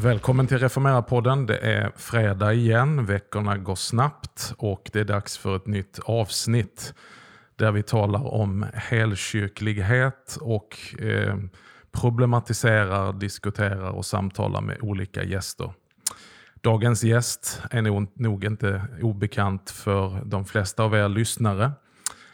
Välkommen till Reformera-podden. Det är fredag igen, veckorna går snabbt och det är dags för ett nytt avsnitt där vi talar om helkyrklighet och eh, problematiserar, diskuterar och samtalar med olika gäster. Dagens gäst är nog, nog inte obekant för de flesta av er lyssnare.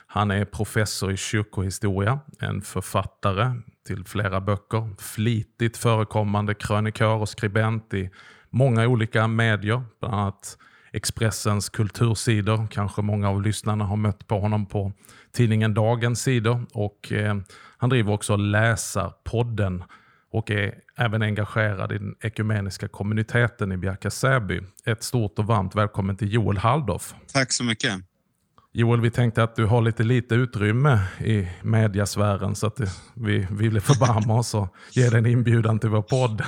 Han är professor i kyrkohistoria, en författare till flera böcker, flitigt förekommande krönikör och skribent i många olika medier, bland annat Expressens kultursidor. Kanske många av lyssnarna har mött på honom på tidningen Dagens sidor. Och, eh, han driver också Läsarpodden och är även engagerad i den ekumeniska kommuniteten i Bjärka Säby. Ett stort och varmt välkommen till Joel Halldorf. Tack så mycket. Joel, vi tänkte att du har lite lite utrymme i mediasfären så att vi ville förbarma oss och ge dig en inbjudan till vår podd.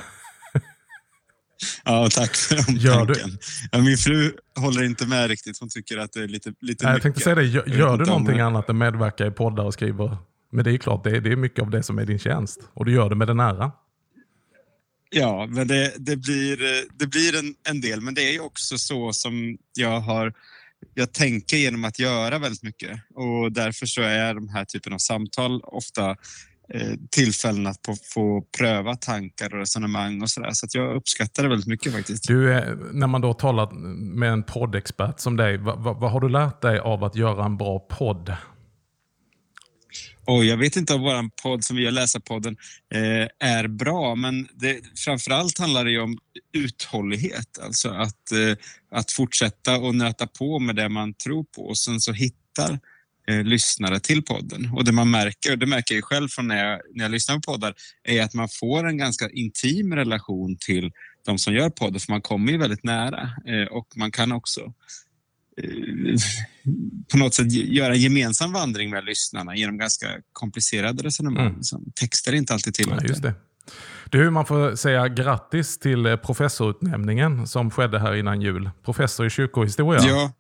Ja, tack för den gör tanken. Du... Ja, min fru håller inte med riktigt. Hon tycker att det är lite, lite Nej, Jag tänkte säga det. Gör, gör du någonting om... annat än medverka i poddar och skriver? Men det är klart, det är, det är mycket av det som är din tjänst. Och du gör det med den ära. Ja, men det, det blir, det blir en, en del. Men det är också så som jag har jag tänker genom att göra väldigt mycket och därför så är de här typen av samtal ofta eh, tillfällen att få, pröva tankar och resonemang och sådär. Så att jag uppskattar det väldigt mycket faktiskt. Du, när man då talar med en poddexpert som dig, vad, vad, vad har du lärt dig av att göra en bra podd? Och jag vet inte om vår podd som vi gör, Läsarpodden, eh, är bra, men det, framförallt handlar det om uthållighet. Alltså att, eh, att fortsätta och nöta på med det man tror på och sen så hittar eh, lyssnare till podden. Och det man märker, och det märker jag själv från när jag, när jag lyssnar på poddar, är att man får en ganska intim relation till de som gör podden, för man kommer ju väldigt nära eh, och man kan också Eh, på något sätt göra en gemensam vandring med lyssnarna genom ganska komplicerade resonemang mm. som texter inte alltid tillåter. Ja. Du, man får säga grattis till eh, professorutnämningen som skedde här innan jul. Professor i kyrkohistoria. Ja.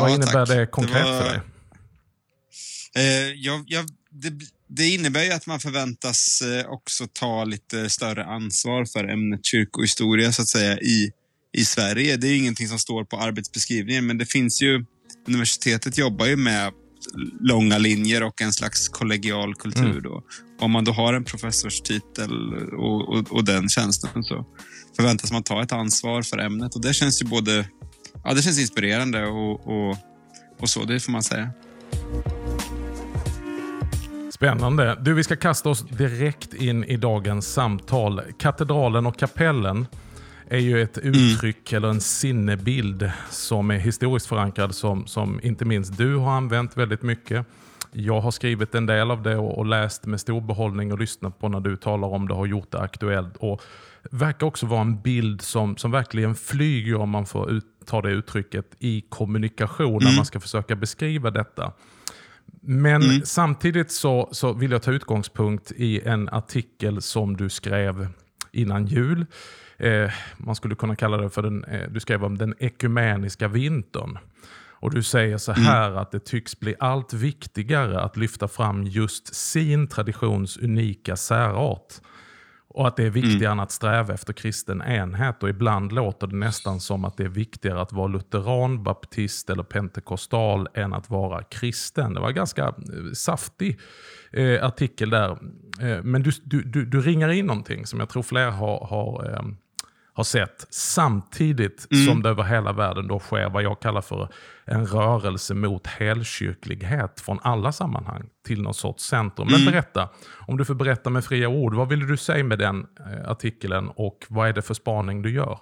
Vad ja, innebär tack. det konkret det var... för dig? Eh, jag, jag, det, det, innebär ju att man förväntas eh, också ta lite större ansvar för ämnet kyrkohistoria så att säga i i Sverige. Det är ingenting som står på arbetsbeskrivningen, men det finns ju... Universitetet jobbar ju med långa linjer och en slags kollegial kultur. Mm. Då. Om man då har en professorstitel och, och, och, den tjänsten så förväntas man ta ett ansvar för ämnet och det känns ju både ja, det känns inspirerande och, och, och så, det får man säga. Spännande. Du, vi ska kasta oss direkt in i dagens samtal. Katedralen och kapellen är ju ett mm. uttryck mm. eller en sinnebild som är historiskt förankrad som, som inte minst du har använt väldigt mycket. Jag har skrivit en del av det och, och läst med stor behållning och lyssnat på när du talar om det och har gjort det aktuellt. Och verkar också vara en bild som, som verkligen flyger, om man får ut, ta det uttrycket, i kommunikation mm. när man ska försöka beskriva detta. Men mm. samtidigt så, så vill jag ta utgångspunkt i en artikel som du skrev innan jul eh, man skulle kunna kalla det för den, eh, du skrev om den ekumeniska vintern. Och du säger så här mm. att det tycks bli allt viktigare att lyfta fram just sin traditions unika särart. Och att det är viktigare mm. än att sträva efter kristen enhet. Och ibland låter det nästan som att det är viktigare att vara lutheran, baptist eller pentekostal än att vara kristen. Det var en ganska eh, saftig eh, artikel där. Eh, men du, du, du, du ringar in någonting som jag tror fler har, har eh, har sett. Samtidigt mm. som det över hela världen då sker vad jag kallar för en rörelse mot helkyrklighet från alla sammanhang till någon sorts centrum. Mm. Men berätta, om du får berätta med fria ord, vad ville du säga med den eh, artikeln och vad är det för spaning du gör?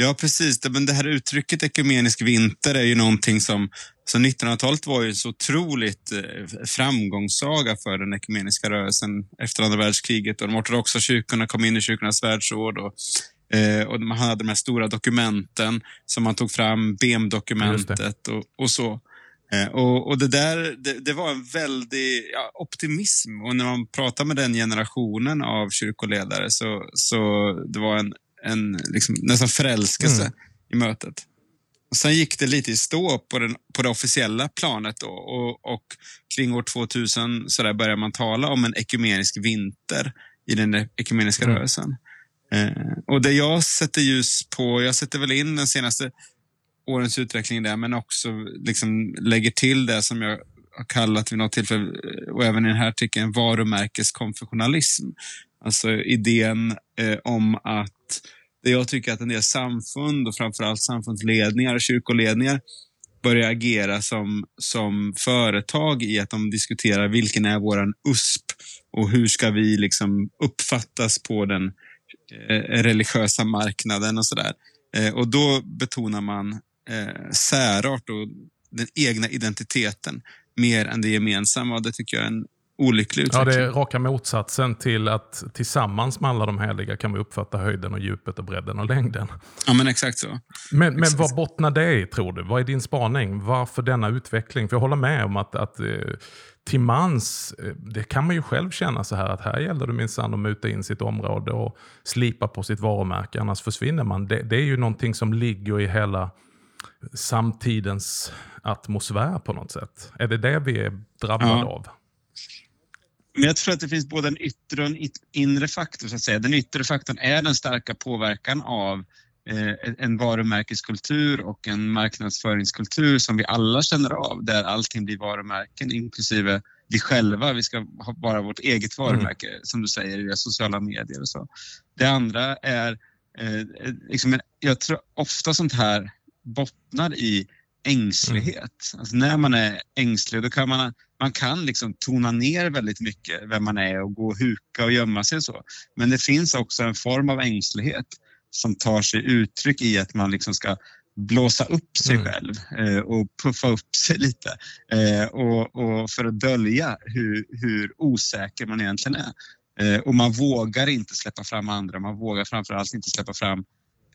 Ja, precis. Men det här uttrycket ekumenisk vinter är ju någonting som... Så 1900-talet var ju så otroligt eh, framgångssaga för den ekumeniska rörelsen efter andra världskriget. Och de ortodoxa kyrkorna kom in i kyrkornas världsråd. Och, eh, och man hade de här stora dokumenten som man tog fram, BEM-dokumentet och, och, så. Eh, och, och, det där, det, det, var en väldig ja, optimism. Och när man pratar med den generationen av kyrkoledare så, så det var en, en liksom, nästan förälskelse mm. i mötet. Och sen gick det lite i stå på, den, på det officiella planet då, och, och kring år 2000 så där började man tala om en ekumenisk vinter i den ekumeniska mm. rörelsen. Eh, och det jag sätter ljus på, jag sätter väl in den senaste årens utveckling där, men också liksom lägger till det som jag har kallat vid något tillfälle, och även i den här artikeln, varumärkeskonfessionalism. Alltså idén eh, om att där jag tycker att en del samfund och framförallt samfundsledningar och kyrkoledningar börjar agera som, som företag i att de diskuterar vilken är våran USP och hur ska vi liksom uppfattas på den eh, religiösa marknaden och sådär. Eh, och då betonar man eh, särart och den egna identiteten mer än det gemensamma och det tycker jag är en olycklig utveckling. Ja, det är raka motsatsen till att tillsammans med alla de heliga kan vi uppfatta höjden och djupet och bredden och längden. Ja, men exakt så. Men, men vad bottnar det i, tror du? Vad är din spaning? Varför denna utveckling? För jag håller med om att, att eh, till mans, eh, det kan man ju själv känna så här att här gäller det minsann att muta in sitt område och slipa på sitt varumärke, annars försvinner man. Det, det är ju någonting som ligger i hela samtidens atmosfär på något sätt. Är det det vi är drabbade ja. av? Men jag tror att det finns både en yttre och en inre faktor. Så att säga. Den yttre faktorn är den starka påverkan av eh, en varumärkeskultur och en marknadsföringskultur som vi alla känner av, där allting blir varumärken, inklusive vi själva. Vi ska ha bara vårt eget mm. varumärke, mm. som du säger, i sociala medier och så. Det andra är, eh, liksom, jag tror ofta sånt här bottnar i ängslighet. Mm. Alltså när man är ängslig då kan man, man kan liksom tona ner väldigt mycket vem man är och gå och huka och gömma sig och så. Men det finns också en form av ängslighet som tar sig uttryck i att man liksom ska blåsa upp sig mm. själv eh, och puffa upp sig lite eh, och, och, för att dölja hur, hur osäker man egentligen är. Eh, och man vågar inte släppa fram andra, man vågar framförallt inte släppa fram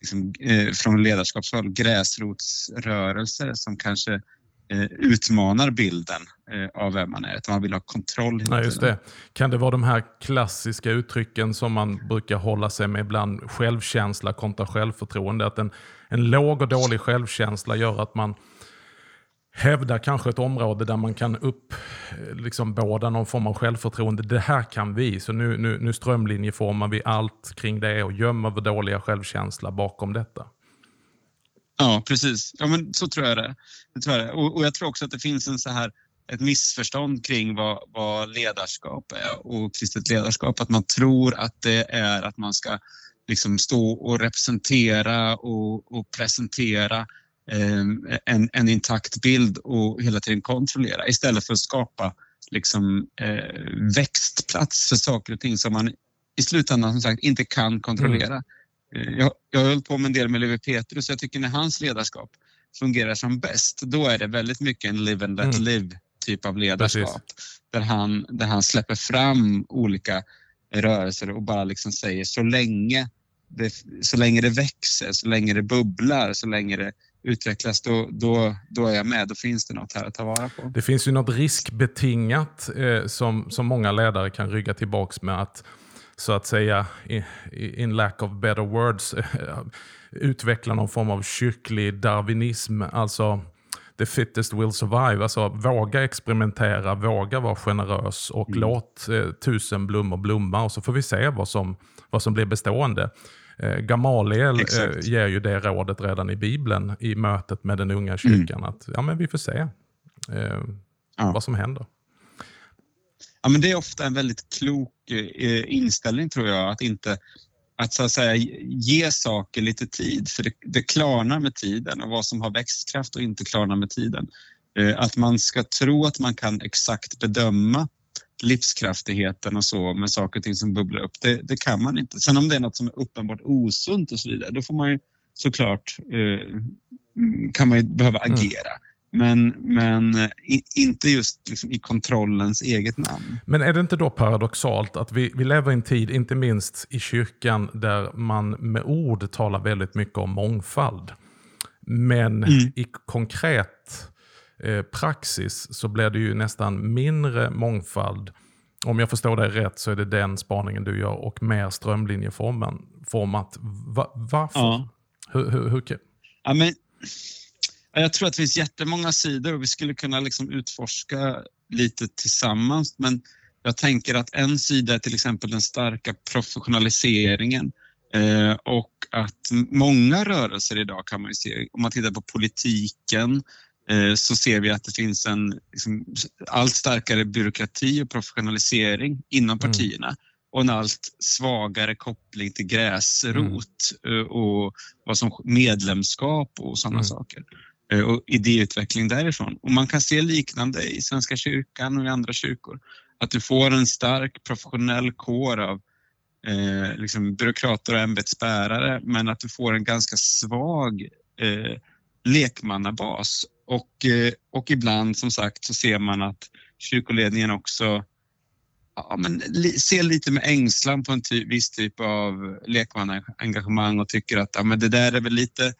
liksom, eh, från ledarskapshåll gräsrotsrörelser som kanske utmanar bilden eh, av vem man är. Utan man vill ha kontroll. Ja, just det. Kan det vara de här klassiska uttrycken som man brukar hålla sig med ibland? Självkänsla kontra självförtroende. Att en, en låg och dålig självkänsla gör att man hävda kanske ett område där man kan upp, liksom båda någon form av självförtroende. Det här kan vi, så nu, nu, nu strömlinjeformar vi allt kring det och gömmer vår dåliga självkänsla bakom detta. Ja, precis. Ja, men så tror jag det, det, tror jag det. Och, och, jag tror också att det finns en så här, ett missförstånd kring vad, vad ledarskap är och kristet ledarskap. Att man tror att det är att man ska liksom stå och representera och, och presentera eh, en, en intakt bild och hela tiden kontrollera istället för att skapa liksom, eh, växtplats för saker och ting som man i slutändan som sagt inte kan kontrollera. Mm. Jag, jag har hållit på med en del med Levi Petrus jag tycker när hans ledarskap fungerar som bäst, då är det väldigt mycket en live and let mm. live typ av ledarskap. Där han, där han släpper fram olika rörelser och bara liksom säger så länge det, så länge det växer, så länge det bubblar, så länge det utvecklas, då, då, då är jag med. Då finns det något här att ta vara på. Det finns ju något riskbetingat eh, som, som många ledare kan rygga tillbaks med. att så att säga, in lack of better words, utveckla någon form av kyrklig darwinism. Alltså, the fittest will survive. Alltså våga experimentera, våga vara generös och mm. låt eh, tusen blommor blomma och så får vi se vad som, vad som blir bestående. Eh, Gamaliel eh, ger ju det rådet redan i Bibeln i mötet med den unga kyrkan. Mm. Att ja, men vi får se eh, ja. vad som händer. Ja, men det är ofta en väldigt klok inställning tror jag. Att inte att så att säga ge saker lite tid, för det, det klarnar med tiden och vad som har växtkraft och inte klarnar med tiden. Eh, att man ska tro att man kan exakt bedöma livskraftigheten och så med saker och ting som bubblar upp. Det, det, kan man inte. Sen om det är något som är uppenbart osunt och så vidare, då får man ju såklart eh, kan man ju behöva mm. agera. Mm. Men, men i, inte just liksom i kontrollens eget namn. Men är det inte då paradoxalt att vi, vi lever i en tid, inte minst i kyrkan, där man med ord talar väldigt mycket om mångfald. Men mm. i konkret eh, praxis så blir det ju nästan mindre mångfald. Om jag förstår dig rätt så är det den spaningen du gör och mer strömlinjeformat. Va, varför? Ja. Hur, hur, hur, ja, men, jag tror att det finns jättemånga sidor och vi skulle kunna liksom utforska lite tillsammans. Men jag tänker att en sida är till exempel den starka professionaliseringen eh, och att många rörelser idag kan man ju se, om man tittar på politiken eh, så ser vi att det finns en liksom, allt starkare byråkrati och professionalisering inom mm. partierna mm. och en allt svagare koppling till gräsrot mm. Eh, och vad som medlemskap och sådana mm. saker. Eh, och idéutveckling därifrån. Och man kan se liknande i Svenska kyrkan och i andra kyrkor. Att du får en stark professionell kår av eh, liksom byråkrater och ämbetsbärare men att du får en ganska svag eh, lekmannabas. Och, eh, och ibland som sagt så ser man att kyrkoledningen också ja, men, li, ser lite med ängslan på en ty viss typ av lekmannaengagemang och tycker att ja, men det där är väl lite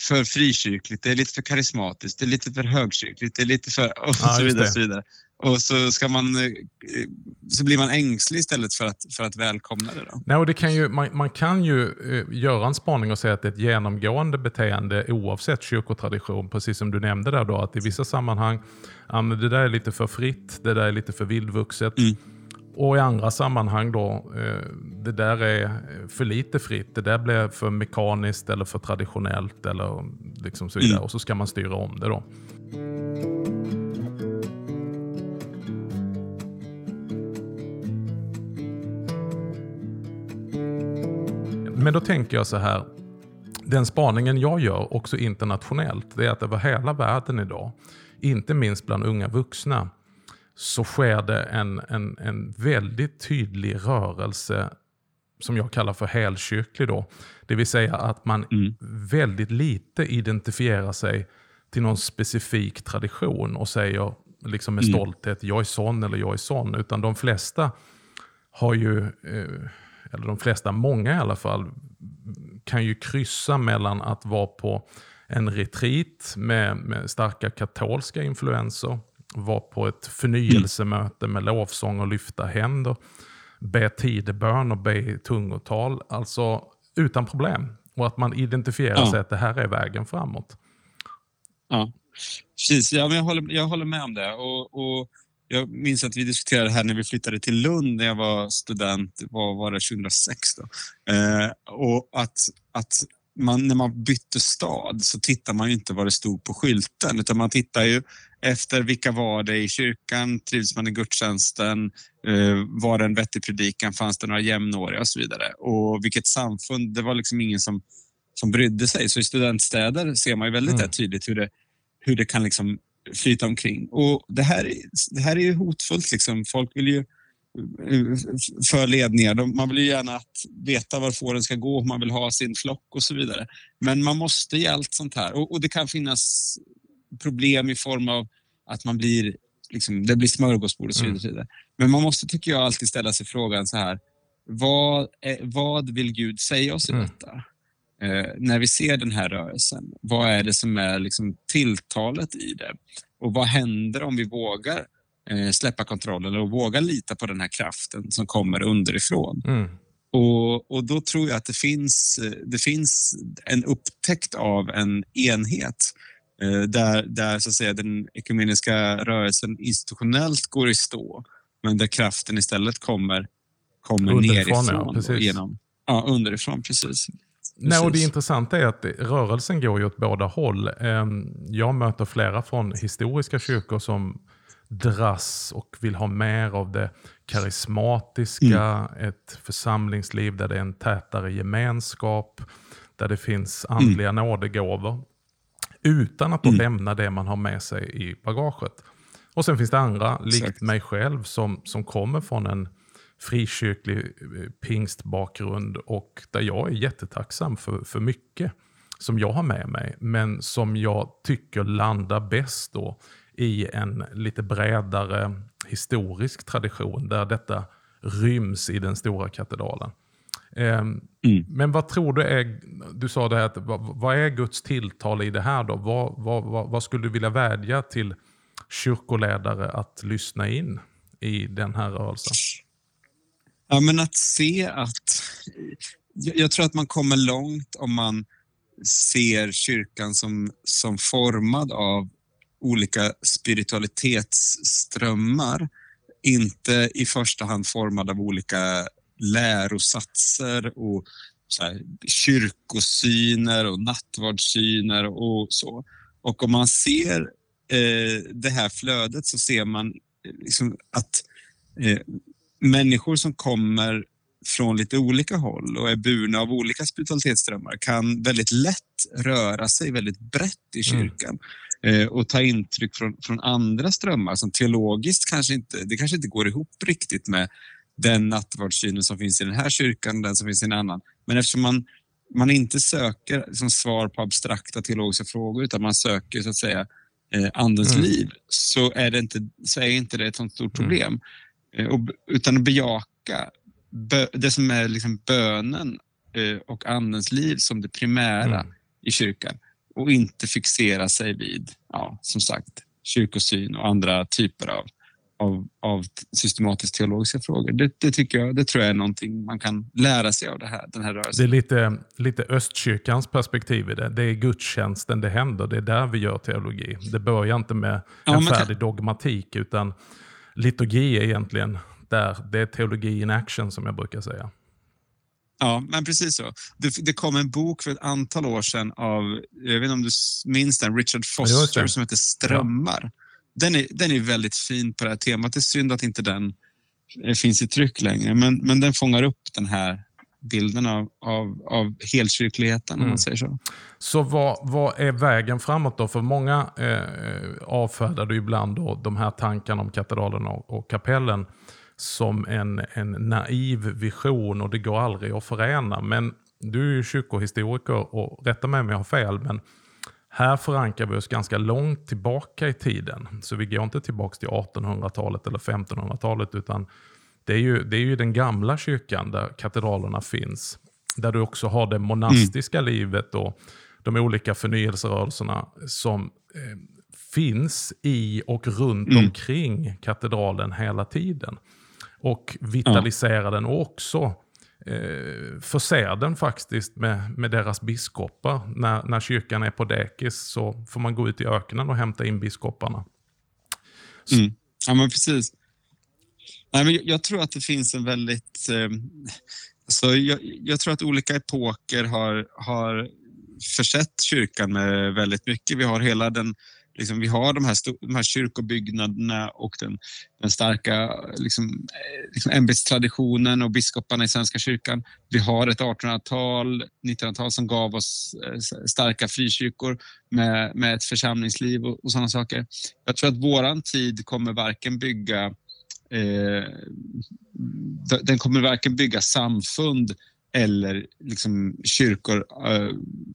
för frikyrkligt, det är lite för karismatiskt, det är lite för högkyrkligt, det är lite för... Och ja, så vidare. Så vidare. Och så, ska man, eh, så blir man ängslig istället för att, för att välkomna det. Då. Nej, och det kan ju, man, man kan ju eh, göra en spaning och säga att det är ett genomgående beteende oavsett kyrkotradition. Precis som du nämnde där då, att i vissa sammanhang, det där är lite för fritt, det där är lite för vildvuxet. Mm. Och i andra sammanhang då, eh, det där är för lite fritt. Det där blir för mekaniskt eller för traditionellt eller liksom så vidare. Mm. Och så ska man styra om det då. Men då tänker jag så här. Den spaningen jag gör, också internationellt, det är att över hela världen idag, inte minst bland unga vuxna, så sker det en, en, en väldigt tydlig rörelse som jag kallar för helkyrklig. Då. Det vill säga att man mm. väldigt lite identifierar sig till någon specifik tradition och säger liksom med mm. stolthet jag är sån eller jag är sån. Utan de flesta har ju, eh, eller de flesta, många i alla fall, kan ju kryssa mellan att vara på en retreat med, med starka katolska influenser vara på ett förnyelsemöte med lovsång och lyfta händer, be tidebön och be tungotal. Alltså utan problem. Och att man identifierar ja. sig att det här är vägen framåt. Ja, precis. Ja, men jag, håller, jag håller med om det. Och, och jag minns att vi diskuterade det här när vi flyttade till Lund när jag var student, vad var det, 2006 då? Eh, och att, att man, när man bytte stad så tittar man inte vad det stod på skylten utan man tittar ju efter vilka var det i kyrkan, trivs man i gudstjänsten, eh, var det en vettig predikan, fanns det några jämnåriga och så vidare. Och vilket samfund, det var liksom ingen som, som brydde sig. Så i studentstäder ser man ju väldigt mm. tydligt hur det, hur det kan liksom flyta omkring. Och det här, det här är ju hotfullt. Liksom. Folk vill ju eh, för ledningar. Man vill ju gärna att veta var fåren ska gå, man vill ha sin flock och så vidare. Men man måste i allt sånt här. Och, och det kan finnas problem i form av att man blir, liksom, det blir smörgåsbord och så vidare. Mm. Men man måste, tycker jag, alltid ställa sig frågan så här. Vad, är, vad vill Gud säga oss i mm. detta? Eh, när vi ser den här rörelsen, vad är det som är liksom, tilltalet i det? Och vad händer om vi vågar eh, släppa kontrollen och vågar lita på den här kraften som kommer underifrån? Mm. Och, och då tror jag att det finns, det finns en upptäckt av en enhet Eh, där, där så att säga, den ekumeniska rörelsen institutionellt går i stå, men där kraften istället kommer, kommer underifrån, nerifrån. Ja, genom, ja, underifrån, precis. Nej, och det intressanta är att rörelsen går ju åt båda håll. Ehm, jag möter flera från historiska kyrkor som dras och vill ha mer av det karismatiska, mm. ett församlingsliv där det är en tätare gemenskap, där det finns andliga mm. nådegåvor. Utan att mm. lämna det man har med sig i bagaget. Och Sen finns det andra, likt Exakt. mig själv, som, som kommer från en frikyrklig eh, pingstbakgrund och där jag är jättetacksam för, för mycket som jag har med mig, men som jag tycker landar bäst då i en lite bredare historisk tradition där detta ryms i den stora katedralen. Mm. Men vad tror du är, du sa det här, att, vad, vad är Guds tilltal i det här då? Vad, vad, vad, vad, skulle du vilja vädja till kyrkoledare att lyssna in i den här rörelsen? Ja, men att se att... Jag tror att man kommer långt om man ser kyrkan som, som formad av olika spiritualitetsströmmar. Inte i första hand formad av olika lärosatser och så här, kyrkosyner och nattvardssyner och så. Och om man ser eh, det här flödet så ser man liksom att eh, människor som kommer från lite olika håll och är burna av olika spiritualitetsströmmar kan väldigt lätt röra sig väldigt brett i mm. kyrkan mm. eh, och ta intryck från, från andra strömmar som teologiskt kanske inte, det kanske inte går ihop riktigt med den nattvardssynen som finns i den här kyrkan och den som finns i en annan. Men eftersom man, man inte söker som svar på abstrakta teologiska frågor utan man söker så att säga eh, andens mm. liv så är, det inte, så är inte det ett sånt stort mm. problem. Mm. Och, utan att bejaka bö, det som är liksom bönen eh, och andens liv som det primära mm. i kyrkan och inte fixera sig vid, ja, som sagt, kyrkosyn och andra typer av av, av systematiskt teologiska frågor. Det, det, tycker jag, det tror jag är någonting man kan lära sig av det här, den här rörelsen. Det är lite, lite östkyrkans perspektiv i det. Det är gudstjänsten det händer. Det är där vi gör teologi. Det börjar inte med ja, en färdig kan... dogmatik utan liturgi är egentligen där. Det är teologi in action som jag brukar säga. Ja, men precis så. Det, det, kom en bok för ett antal år sedan av, jag vet inte om du minns den, Richard Foster som heter Strömmar. Ja den är, den är väldigt fin på det här temat. Det är synd att inte den eh, finns i tryck längre, men, men den fångar upp den här bilden av, av, av helkyrkligheten, mm. om man mm. säger så. Så vad, vad är vägen framåt då? För många eh, avfärdar ibland då de här tankarna om katedralen och, och kapellen som en, en naiv vision och det går aldrig att förena. Men du är ju kyrkohistoriker och rätta mig om jag har fel, men här förankrar vi oss ganska långt tillbaka i tiden. Så vi går inte tillbaka till 1800-talet eller 1500-talet utan det är, ju, det är ju den gamla kyrkan där katedralerna finns. Där du också har det monastiska mm. livet och de olika förnyelserörelserna som eh, finns i och runt mm. omkring katedralen hela tiden. Och vitaliserar ja. den och också eh, förser den faktiskt med, med deras biskopar. När, när kyrkan är på dekis så får man gå ut i öknen och hämta in biskoparna. Mm. Ja, men precis. Nej, men jag, tror att det finns en väldigt... Eh, alltså jag, jag, tror att olika epoker har, har försett kyrkan med väldigt mycket. Vi har hela den liksom, vi har de här, de här kyrkobyggnaderna och den, den starka liksom, eh, liksom ämbetstraditionen och biskoparna i Svenska kyrkan. Vi har ett 1800-tal, 1900-tal som gav oss eh, starka frikyrkor med, med ett församlingsliv och, och sådana saker. Jag tror att våran tid kommer varken bygga eh, den kommer varken bygga samfund eller liksom kyrkor eh,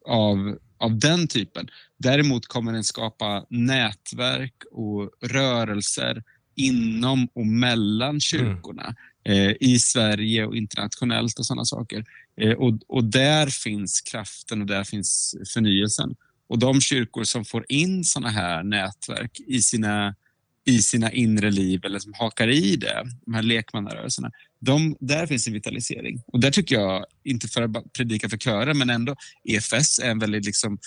av av den typen. Däremot kommer den skapa nätverk och rörelser inom och mellan kyrkorna mm. eh, i Sverige och internationellt och sådana saker. Eh, och, och där finns kraften och där finns förnyelsen. Och de kyrkor som får in sådana här nätverk i sina, i sina inre liv eller som hakar i det, de här lekmannarörelserna, de, där finns en vitalisering. Och där tycker jag, inte för att predika för kören, men ändå EFS är en väldigt, liksom,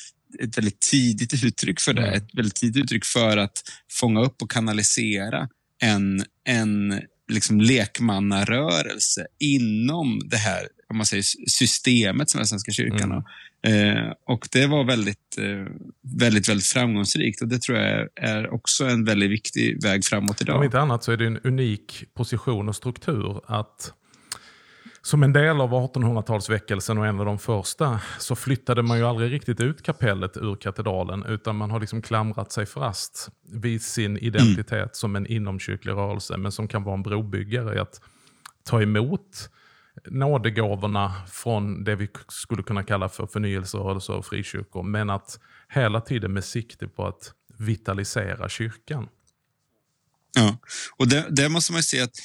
ett väldigt tidigt uttryck för det. Mm. Ett väldigt tidigt uttryck för att fånga upp och kanalisera en, en liksom lekmannarörelse inom det här om man säger, systemet som är Svenska kyrkan. Mm. Eh, och det var väldigt, eh, väldigt, väldigt framgångsrikt och det tror jag är också en väldigt viktig väg framåt idag. Om inte annat så är det en unik position och struktur att som en del av 1800-talsväckelsen och en av de första så flyttade man ju aldrig riktigt ut kapellet ur katedralen utan man har liksom klamrat sig fast vid sin identitet mm. som en inomkyrklig rörelse men som kan vara en brobyggare i att ta emot nådegåvorna från det vi skulle kunna kalla för förnyelserörelser och frikyrkor. Men att hela tiden med sikte på att vitalisera kyrkan. Ja, och det måste man ju se att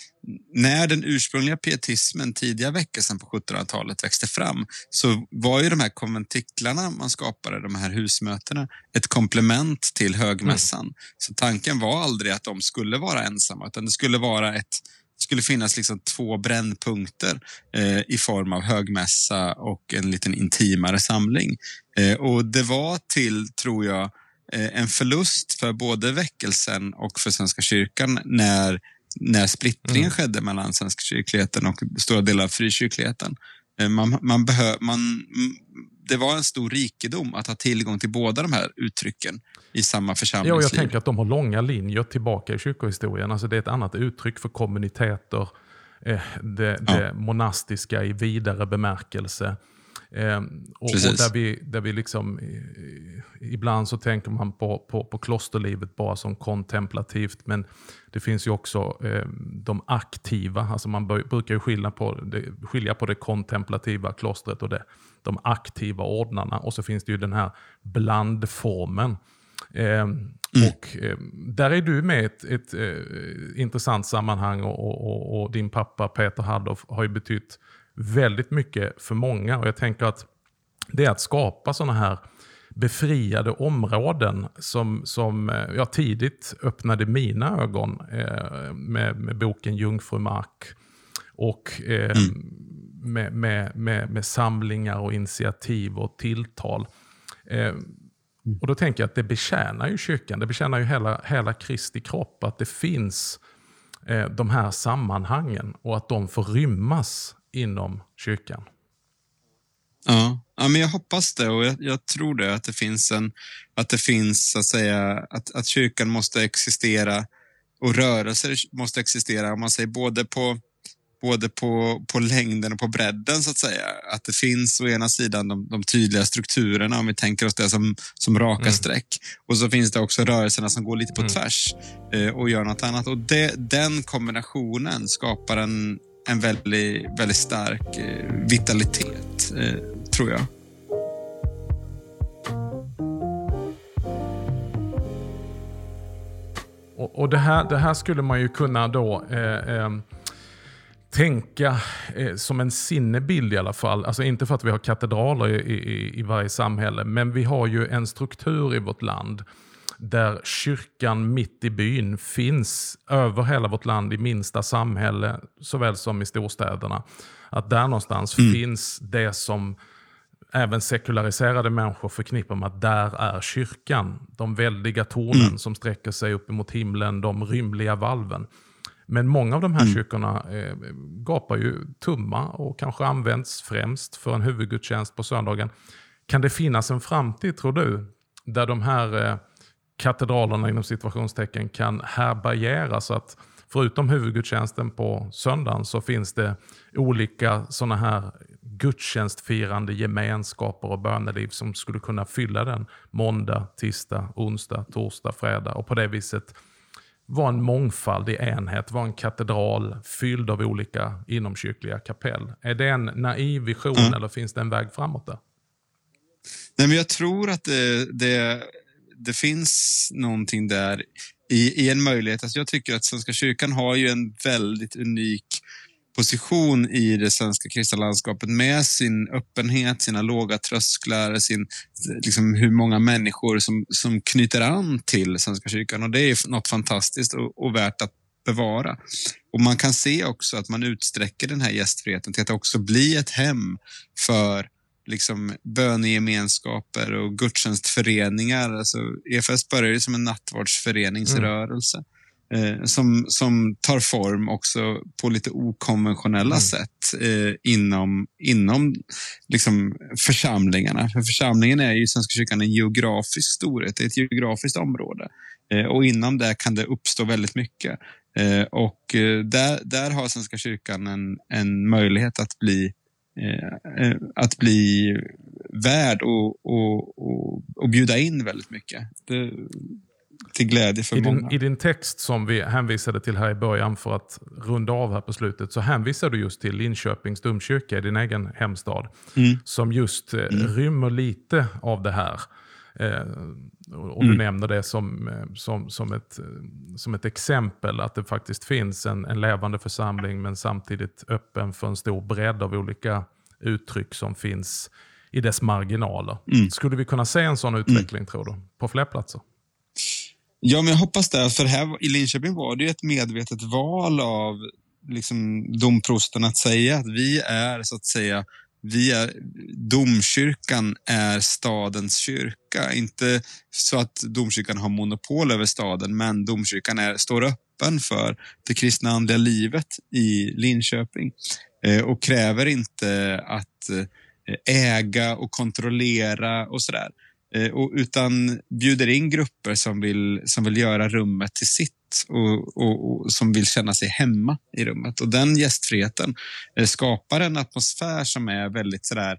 när den ursprungliga pietismen, tidiga väckelsen på 1700-talet växte fram, så var ju de här konventiklarna man skapade, de här husmötena, ett komplement till högmässan. Mm. Så tanken var aldrig att de skulle vara ensamma, utan det skulle vara ett skulle finnas liksom två brännpunkter eh, i form av högmässa och en liten intimare samling. Eh, och det var till, tror jag, eh, en förlust för både väckelsen och för Svenska kyrkan när när splittringen mm. skedde mellan svenska kyrkligheten och stora delar av frikyrkligheten. Eh, man, man behö, man, det var en stor rikedom att ha tillgång till båda de här uttrycken i samma församlingsliv. Ja, jag tänker att de har långa linjer tillbaka i kyrkohistorien. Alltså det är ett annat uttryck för kommuniteter. Eh, det, det ja. monastiska i vidare bemärkelse. Eh, och, och, där vi, där vi liksom, ibland så tänker man på, på, på klosterlivet bara som kontemplativt, men det finns ju också eh, de aktiva, alltså man bör, brukar ju skilja på, det, skilja på det kontemplativa klostret och det, de aktiva ordnarna. Och så finns det ju den här blandformen. Eh, mm. Och eh, Där är du med i ett, ett eh, intressant sammanhang och, och, och, och, din pappa Peter Haddoff har ju betytt väldigt mycket för många. Och jag tänker att det är att skapa sådana här befriade områden som, som eh, jag tidigt öppnade mina ögon eh, med, med boken Jungfrumark. Och eh, mm. med, med, med, med, samlingar och initiativ och tilltal. Eh, och Då tänker jag att det betjänar ju kyrkan, det betjänar ju hela, hela Kristi kropp. Att det finns eh, de här sammanhangen och att de får rymmas inom kyrkan. Ja, ja men jag hoppas det och jag, jag, tror det, att det finns en, att det finns att säga, att, att kyrkan måste existera och rörelser måste existera, om man säger både på både på, på längden och på bredden så att säga. Att det finns å ena sidan de, de tydliga strukturerna, om vi tänker oss det som, som raka mm. streck. Och så finns det också rörelserna som går lite på mm. tvärs eh, och gör något annat. Och det, den kombinationen skapar en, en väldigt, väldigt stark eh, vitalitet, eh, tror jag. Och, och det, här, det här skulle man ju kunna då eh, eh, tänka eh, som en sinnebild i alla fall. Alltså inte för att vi har katedraler i, i, i varje samhälle, men vi har ju en struktur i vårt land där kyrkan mitt i byn finns över hela vårt land i minsta samhälle såväl som i storstäderna. Att där någonstans mm. finns det som även sekulariserade människor förknippar med att där är kyrkan. De väldiga tornen mm. som sträcker sig upp emot himlen, de rymliga valven. Men många av de här mm. kyrkorna eh, gapar ju tumma och kanske används främst för en huvudgudstjänst på söndagen. Kan det finnas en framtid, tror du, där de här eh, katedralerna inom situationstecken kan härbärgera så att förutom huvudgudstjänsten på söndagen så finns det olika sådana här gudstjänstfirande gemenskaper och böneliv som skulle kunna fylla den måndag, tisdag, onsdag, torsdag, fredag och på det viset vara en mångfaldig enhet, vara en katedral fylld av olika inomkyrkliga kapell. Är det en naiv vision mm. eller finns det en väg framåt där? Nej, men jag tror att det, det det finns någonting där i, i en möjlighet. Alltså jag tycker att Svenska kyrkan har ju en väldigt unik position i det svenska kristna landskapet med sin öppenhet, sina låga trösklar, sin, liksom hur många människor som, som knyter an till Svenska kyrkan. Och Det är något fantastiskt och, och värt att bevara. Och Man kan se också att man utsträcker den här gästfriheten till att också bli ett hem för liksom bönegemenskaper och gudstjänstföreningar. Alltså, EFS började som en nattvardsföreningsrörelse mm. eh, som, som tar form också på lite okonventionella mm. sätt eh, inom, inom liksom församlingarna. För församlingen är ju Svenska kyrkan en geografisk storhet, ett geografiskt område. Eh, och inom det kan det uppstå väldigt mycket. Eh, och eh, där, där har Svenska kyrkan en, en möjlighet att bli att bli värd och, och, och, och bjuda in väldigt mycket. Det, till glädje för I många. Din, I din text som vi hänvisade till här i början för att runda av här på slutet så hänvisar du just till Linköpings domkyrka i din egen hemstad. Mm. Som just eh, mm. rymmer lite av det här. Eh, och du mm. nämner det som, eh, som, som, ett, som ett exempel, att det faktiskt finns en, en levande församling men samtidigt öppen för en stor bredd av olika uttryck som finns i dess marginaler. Mm. Skulle vi kunna se en sån utveckling, mm. tror du, på fler platser? Ja, men jag hoppas det. För här i Linköping var det ett medvetet val av liksom, domprosten att säga att vi är, så att säga, vi är, domkyrkan är stadens kyrka. Inte så att domkyrkan har monopol över staden, men domkyrkan är, står öppen för det kristna andliga livet i Linköping eh, och kräver inte att eh, äga och kontrollera och sådär. Eh, utan bjuder in grupper som vill, som vill göra rummet till sitt och, och, och, som vill känna sig hemma i rummet. Och den gästfriheten eh, skapar en atmosfär som är väldigt sådär,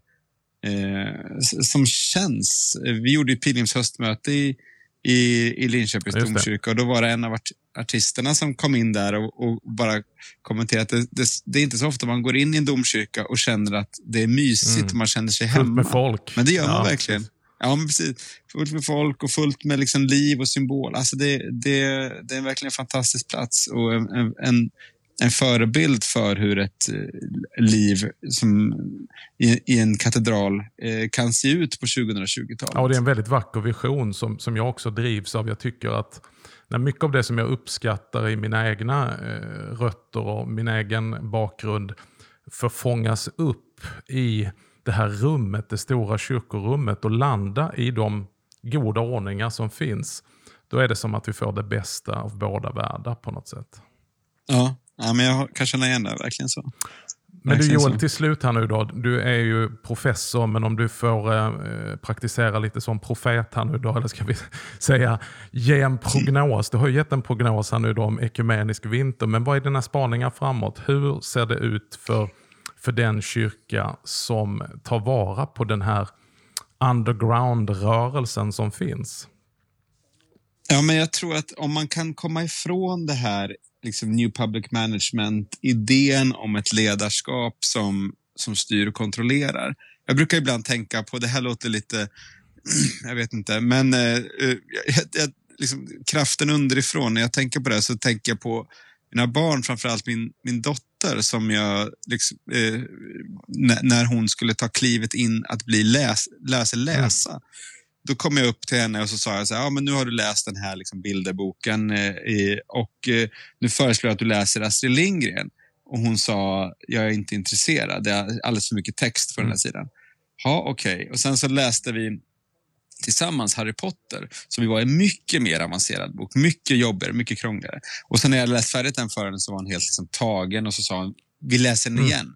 eh, som känns. Vi gjorde ett pilgrims höstmöte i, i, i Linköpings domkyrka och då var det en av art, artisterna som kom in där och, och bara kommenterade att det, det, det, är inte så ofta man går in i en domkyrka och känner att det är mysigt mm. och man känner sig hemma. Fullt med folk. Men det gör man verkligen. Ja, men precis. Fullt med folk och fullt med liksom liv och symbol. Alltså det, det, det är verkligen en fantastisk plats och en, en, en förebild för hur ett eh, liv som i, i en katedral eh, kan se ut på 2020-talet. Ja, det är en väldigt vacker vision som, som jag också drivs av. Jag tycker att när mycket av det som jag uppskattar i mina egna eh, rötter och min egen bakgrund förfångas upp i det här rummet, det stora kyrkorummet och landa i de goda ordningar som finns. Då är det som att vi får det bästa av båda världar på något sätt. Ja, ja men jag kan känna igen det, verkligen så. Men du Joel, till slut här nu då. Du är ju professor, men om du får eh, praktisera lite som profet här nu då, eller ska vi säga ge en prognos. Du har ju gett en prognos här nu då om ekumenisk vinter, men vad är dina spaningar framåt? Hur ser det ut för för den kyrka som tar vara på den här underground-rörelsen som finns. Ja, men jag tror att om man kan komma ifrån det här liksom New Public Management-idén om ett ledarskap som, som styr och kontrollerar. Jag brukar ibland tänka på, det här låter lite, jag vet inte, men eh, eh, jag, jag, liksom, kraften underifrån, när jag tänker på det så tänker jag på mina barn, framförallt min, min dotter som jag, liksom, eh, när hon skulle ta klivet in att bli läs, läsa läsa. Mm. Då kom jag upp till henne och så sa jag så här, ja men nu har du läst den här liksom bilderboken eh, och eh, nu föreslår jag att du läser Astrid Lindgren. Och hon sa, jag är inte intresserad, det är alldeles för mycket text på mm. den här mm. sidan. Ja, okej. Okay. Och sen så läste vi tillsammans Harry Potter, som ju var en mycket mer avancerad bok. Mycket jobbigare, mycket krångligare. Och sen när jag läst färdigt den för henne så var hon helt liksom tagen och så sa hon, vi läser den mm. igen. Mm.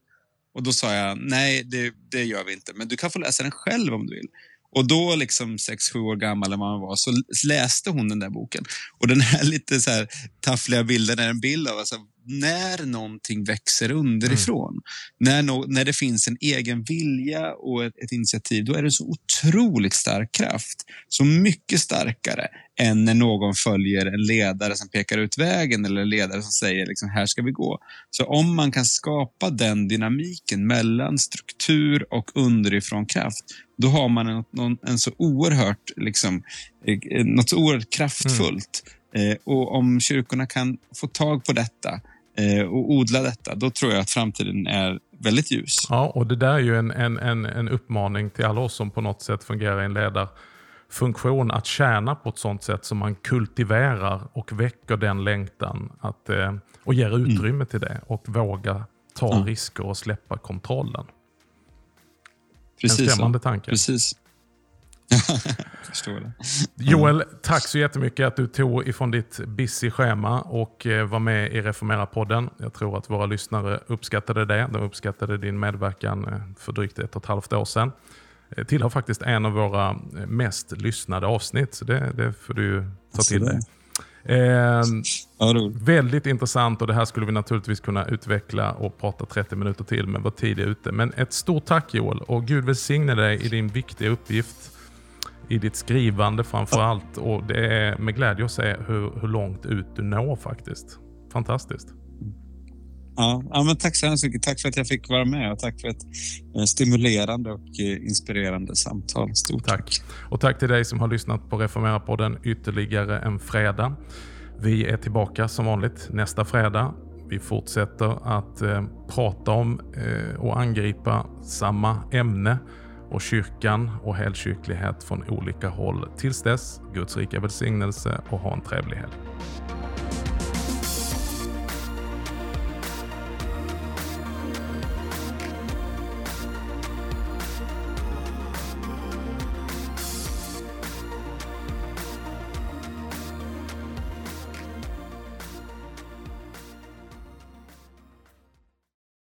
Och då sa jag, nej det, det gör vi inte, men du kan få läsa den själv om du vill. Och då, liksom sex sju år gammal eller man var, så läste hon den där boken. Och den här lite så här taffliga bilden är en bild av alltså, när någonting växer underifrån, mm. när, no när det finns en egen vilja och ett, ett, initiativ, då är det så otroligt stark kraft. Så mycket starkare än när någon följer en ledare som pekar ut vägen eller en ledare som säger liksom, här ska vi gå. Så om man kan skapa den dynamiken mellan struktur och underifrån kraft, då har man en, en, en så oerhört, liksom, eh, något så oerhört kraftfullt. Mm Eh, och om kyrkorna kan få tag på detta eh, och odla detta, då tror jag att framtiden är väldigt ljus. Ja, och det där är ju en, en, en, en uppmaning till alla oss som på något sätt fungerar i en ledarfunktion att tjäna på ett sånt sätt som man kultiverar och väcker den längtan att, eh, och ger utrymme mm. till det och våga ta mm. risker och släppa kontrollen. Precis en skrämmande tanke. Precis. förstår det. Joel, tack så jättemycket att du tog ifrån ditt busy schema och eh, var med i Reformera-podden. Jag tror att våra lyssnare uppskattade det. De uppskattade din medverkan eh, för drygt ett och ett halvt år sedan. Det tillhör faktiskt en av våra eh, mest lyssnade avsnitt, så det, det får du ta till dig. Eh, väldigt intressant och det här skulle vi naturligtvis kunna utveckla och prata 30 minuter till, men vår tid är ute. Men ett stort tack Joel och Gud välsigne dig i din viktiga uppgift i ditt skrivande framför allt. Och det är med glädje att se hur, hur långt ut du når faktiskt. Fantastiskt. Ja, ja, men tack så hemskt mycket. Tack för att jag fick vara med och tack för ett eh, stimulerande och eh, inspirerande samtal. Stort tack. Och tack till dig som har lyssnat på Reformera-podden ytterligare en fredag. Vi är tillbaka som vanligt nästa fredag. Vi fortsätter att eh, prata om eh, och angripa samma ämne och kyrkan och helkyrklighet från olika håll. Tills dess, Guds rika välsignelse och ha en trevlig helg.